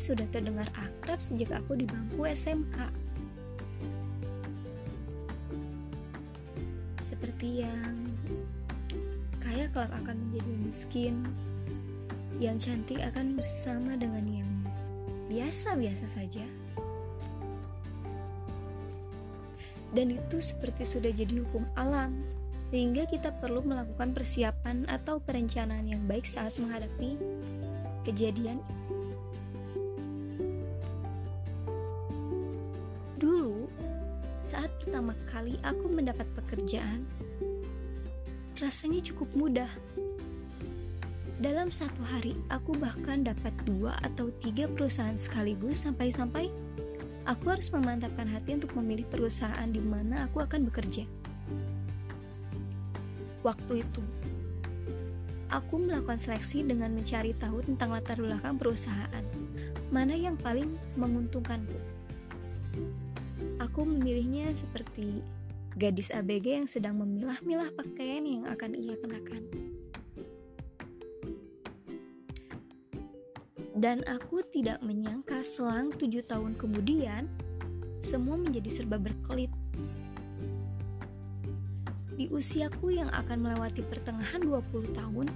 sudah terdengar akrab sejak aku di bangku SMK. Seperti yang kaya kelak akan menjadi miskin, yang cantik akan bersama dengan yang biasa-biasa saja. Dan itu seperti sudah jadi hukum alam, sehingga kita perlu melakukan persiapan atau perencanaan yang baik saat menghadapi kejadian saat pertama kali aku mendapat pekerjaan, rasanya cukup mudah. Dalam satu hari, aku bahkan dapat dua atau tiga perusahaan sekaligus sampai-sampai aku harus memantapkan hati untuk memilih perusahaan di mana aku akan bekerja waktu itu. Aku melakukan seleksi dengan mencari tahu tentang latar belakang perusahaan, mana yang paling menguntungkanku. Aku memilihnya seperti gadis ABG yang sedang memilah-milah pakaian yang akan ia kenakan. Dan aku tidak menyangka selang tujuh tahun kemudian, semua menjadi serba berkelit di usiaku yang akan melewati pertengahan 20 tahun,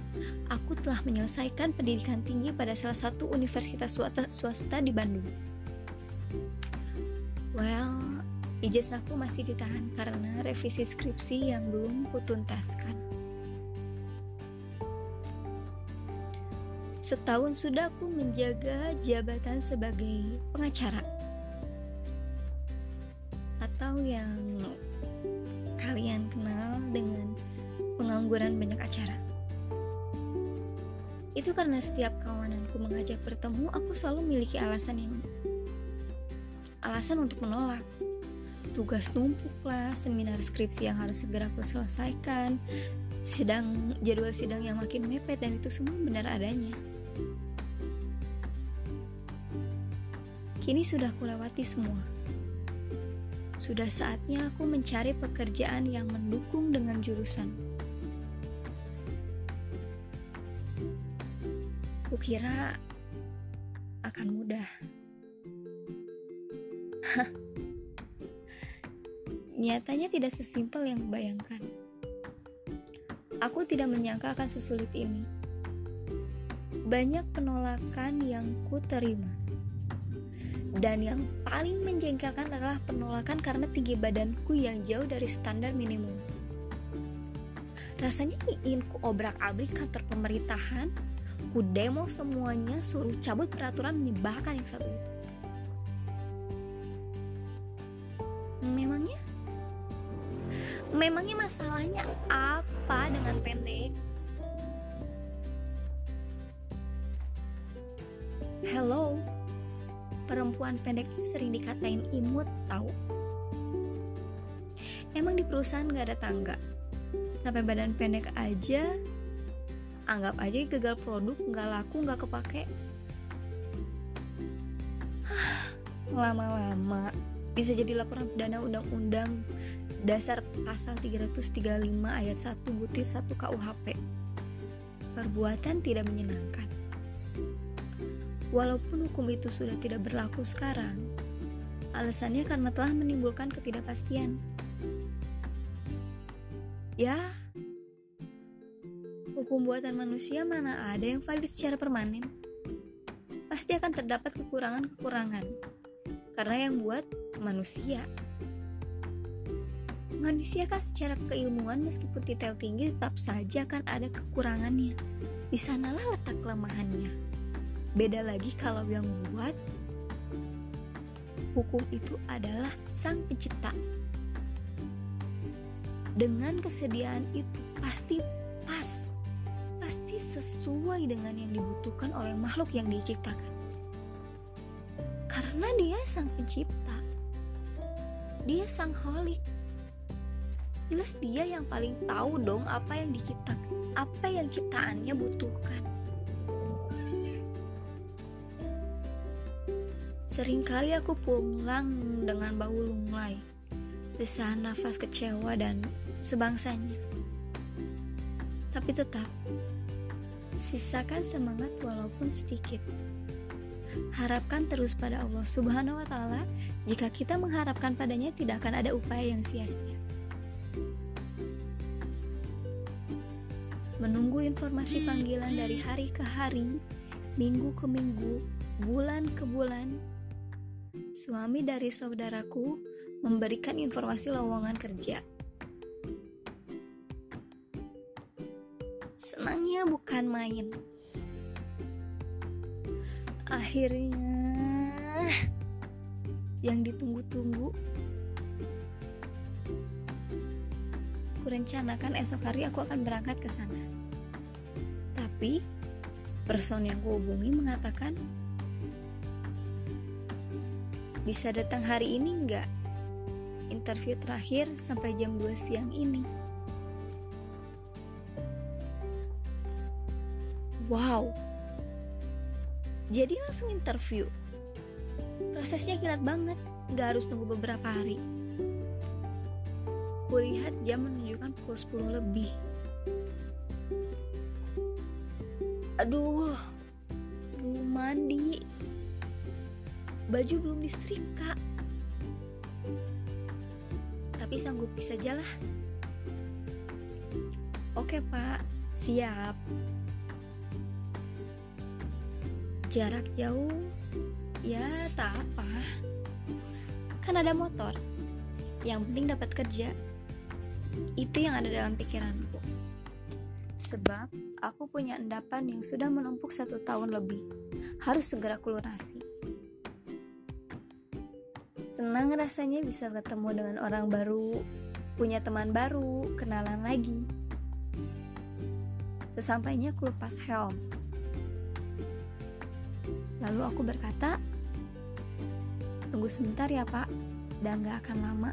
aku telah menyelesaikan pendidikan tinggi pada salah satu universitas swasta di Bandung. Well, ijazahku masih ditahan karena revisi skripsi yang belum kutuntaskan. Setahun sudah aku menjaga jabatan sebagai pengacara atau yang kalian kenal dengan pengangguran banyak acara. Itu karena setiap kawananku mengajak bertemu, aku selalu memiliki alasan yang alasan untuk menolak. Tugas numpuk lah, seminar skripsi yang harus segera aku selesaikan, sidang jadwal sidang yang makin mepet dan itu semua benar adanya. Kini sudah kulewati semua sudah saatnya aku mencari pekerjaan yang mendukung dengan jurusan. Kukira akan mudah. Nyatanya tidak sesimpel yang kubayangkan. Aku tidak menyangka akan sesulit ini. Banyak penolakan yang ku terima dan yang paling menjengkelkan adalah penolakan karena tinggi badanku yang jauh dari standar minimum. Rasanya ingin ku obrak-abrik kantor pemerintahan, ku demo semuanya, suruh cabut peraturan menyebalkan yang satu itu. Memangnya? Memangnya masalahnya apa dengan pendek? Hello? perempuan pendek itu sering dikatain imut tahu emang di perusahaan gak ada tangga sampai badan pendek aja anggap aja gagal produk nggak laku nggak kepake lama-lama bisa jadi laporan pidana undang-undang dasar pasal 335 ayat 1 butir 1 KUHP perbuatan tidak menyenangkan Walaupun hukum itu sudah tidak berlaku sekarang, alasannya karena telah menimbulkan ketidakpastian. Ya, hukum buatan manusia mana ada yang valid secara permanen? Pasti akan terdapat kekurangan-kekurangan, karena yang buat manusia. Manusia kan secara keilmuan meskipun detail tinggi tetap saja kan ada kekurangannya. Di sanalah letak kelemahannya. Beda lagi kalau yang buat hukum itu adalah sang pencipta. Dengan kesediaan itu pasti pas, pasti sesuai dengan yang dibutuhkan oleh makhluk yang diciptakan. Karena dia sang pencipta, dia sang holik. Jelas dia yang paling tahu dong apa yang diciptakan, apa yang ciptaannya butuhkan. Seringkali aku pulang dengan bau lunglai, desahan nafas kecewa dan sebangsanya. Tapi tetap, Sisakan semangat walaupun sedikit. Harapkan terus pada Allah Subhanahu wa Ta'ala. Jika kita mengharapkan padanya, tidak akan ada upaya yang sia-sia. Menunggu informasi panggilan dari hari ke hari, minggu ke minggu, bulan ke bulan. Suami dari saudaraku memberikan informasi lowongan kerja. Senangnya bukan main. Akhirnya yang ditunggu-tunggu Kurencanakan esok hari aku akan berangkat ke sana. Tapi person yang kuhubungi mengatakan bisa datang hari ini enggak? Interview terakhir sampai jam 2 siang ini. Wow. Jadi langsung interview. Prosesnya kilat banget, nggak harus nunggu beberapa hari. Kulihat jam menunjukkan pukul 10 lebih. Aduh, belum mandi. Baju belum disetrika. Tapi sanggup bisa jalan. Oke pak, siap jarak jauh? Ya tak apa. Kan ada motor. Yang penting dapat kerja. Itu yang ada dalam pikiranku. Sebab aku punya endapan yang sudah menumpuk satu tahun lebih. Harus segera kulunasi. Senang rasanya bisa ketemu dengan orang baru punya teman baru kenalan lagi. Sesampainya aku lepas helm Lalu aku berkata, Tunggu sebentar ya pak, dan gak akan lama.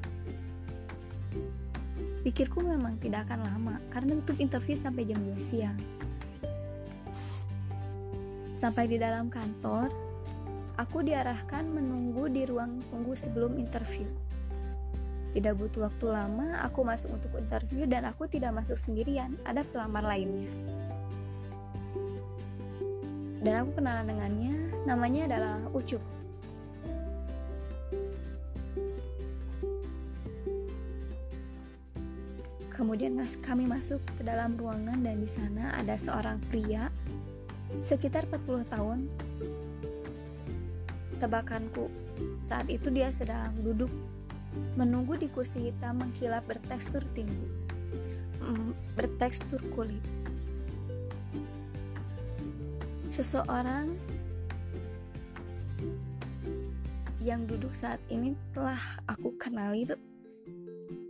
Pikirku memang tidak akan lama, karena tutup interview sampai jam 2 siang. Sampai di dalam kantor, aku diarahkan menunggu di ruang tunggu sebelum interview. Tidak butuh waktu lama, aku masuk untuk interview dan aku tidak masuk sendirian, ada pelamar lainnya dan aku kenalan dengannya namanya adalah Ucup Kemudian kami masuk ke dalam ruangan dan di sana ada seorang pria sekitar 40 tahun. Tebakanku saat itu dia sedang duduk menunggu di kursi hitam mengkilap bertekstur tinggi, mm, bertekstur kulit. Seseorang yang duduk saat ini telah aku kenali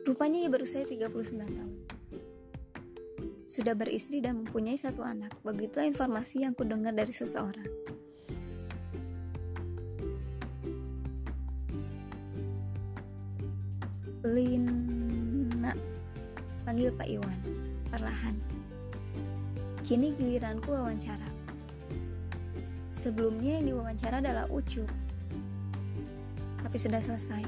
rupanya ia berusia 39 tahun. Sudah beristri dan mempunyai satu anak. Begitulah informasi yang ku dengar dari seseorang. Lina panggil Pak Iwan perlahan. Kini giliranku wawancara. Sebelumnya yang diwawancara adalah Ucup. Tapi sudah selesai.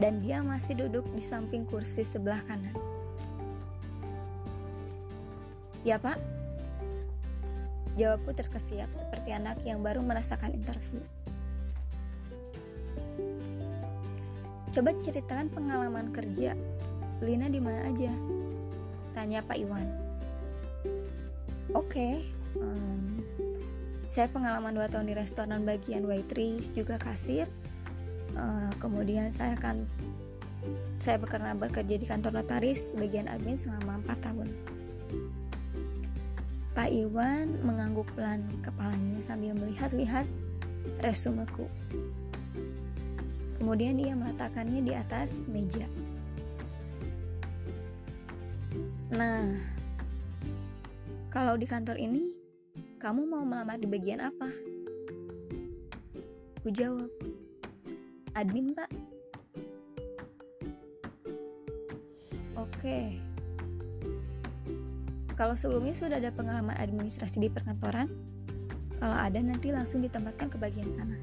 Dan dia masih duduk di samping kursi sebelah kanan. Ya pak? Jawabku terkesiap seperti anak yang baru merasakan interview. Coba ceritakan pengalaman kerja. Lina di mana aja? Tanya Pak Iwan. Oke, okay, um, saya pengalaman 2 tahun di restoran bagian waitress juga kasir. Uh, kemudian saya akan saya pernah bekerja di kantor notaris bagian admin selama 4 tahun. Pak Iwan mengangguk pelan kepalanya sambil melihat-lihat resumeku. Kemudian ia meletakkannya di atas meja. Nah kalau di kantor ini kamu mau melamar di bagian apa? Ku jawab, admin pak. Oke. Kalau sebelumnya sudah ada pengalaman administrasi di perkantoran, kalau ada nanti langsung ditempatkan ke bagian sana.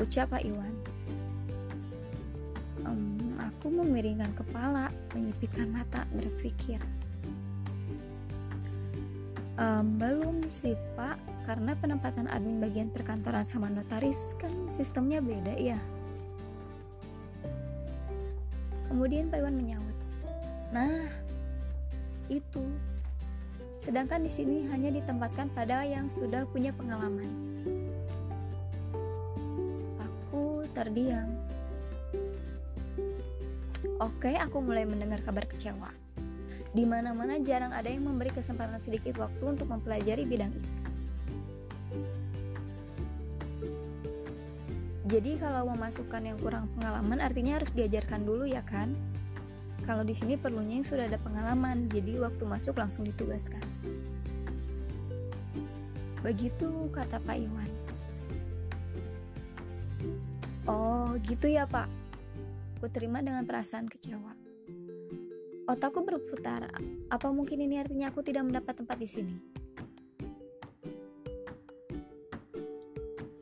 Ucap Pak Iwan. Um, aku memiringkan kepala, menyipitkan mata, berpikir. Um, belum sih pak, karena penempatan admin bagian perkantoran sama notaris kan sistemnya beda ya. Kemudian Pak Iwan menyaut, nah itu. Sedangkan di sini hanya ditempatkan pada yang sudah punya pengalaman. Aku terdiam. Oke, aku mulai mendengar kabar kecewa. Di mana-mana jarang ada yang memberi kesempatan sedikit waktu untuk mempelajari bidang itu. Jadi kalau memasukkan yang kurang pengalaman artinya harus diajarkan dulu ya kan? Kalau di sini perlunya yang sudah ada pengalaman, jadi waktu masuk langsung ditugaskan. Begitu kata Pak Iwan. Oh, gitu ya, Pak. Ku terima dengan perasaan kecewa. Otakku berputar. Apa mungkin ini artinya aku tidak mendapat tempat di sini?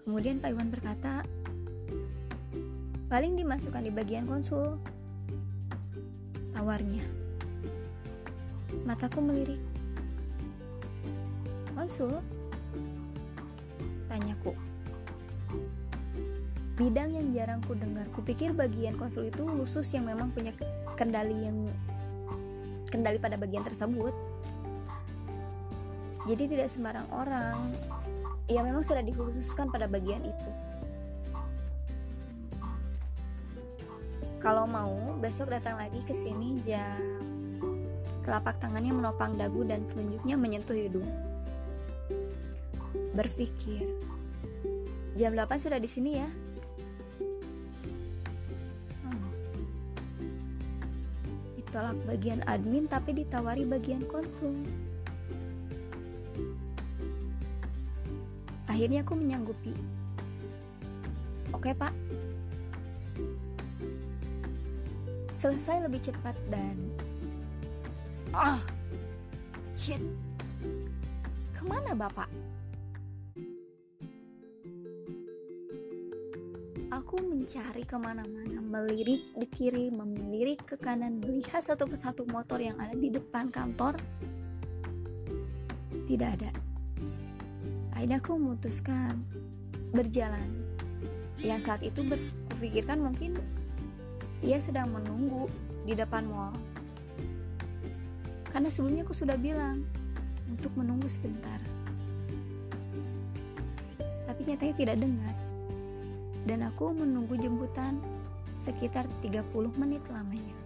Kemudian Pak Iwan berkata, paling dimasukkan di bagian konsul. Tawarnya. Mataku melirik. Konsul? Tanyaku. Bidang yang jarang ku dengar. Kupikir bagian konsul itu khusus yang memang punya kendali yang kendali pada bagian tersebut. Jadi tidak sembarang orang ya memang sudah dikhususkan pada bagian itu. Kalau mau, besok datang lagi ke sini jam telapak tangannya menopang dagu dan telunjuknya menyentuh hidung. Berpikir, jam 8 sudah di sini ya. Ditolak bagian admin tapi ditawari bagian konsul. Akhirnya aku menyanggupi. Oke pak. Selesai lebih cepat dan... Ah, oh, shit. Ke mana bapak? Aku mencari ke mana-mana, melirik di kiri, melirik ke kanan, melihat satu persatu motor yang ada di depan kantor. Tidak ada. Akhirnya aku memutuskan berjalan. Yang saat itu berpikirkan mungkin ia sedang menunggu di depan mall. Karena sebelumnya aku sudah bilang untuk menunggu sebentar. Tapi nyatanya tidak dengar dan aku menunggu jemputan sekitar 30 menit lamanya.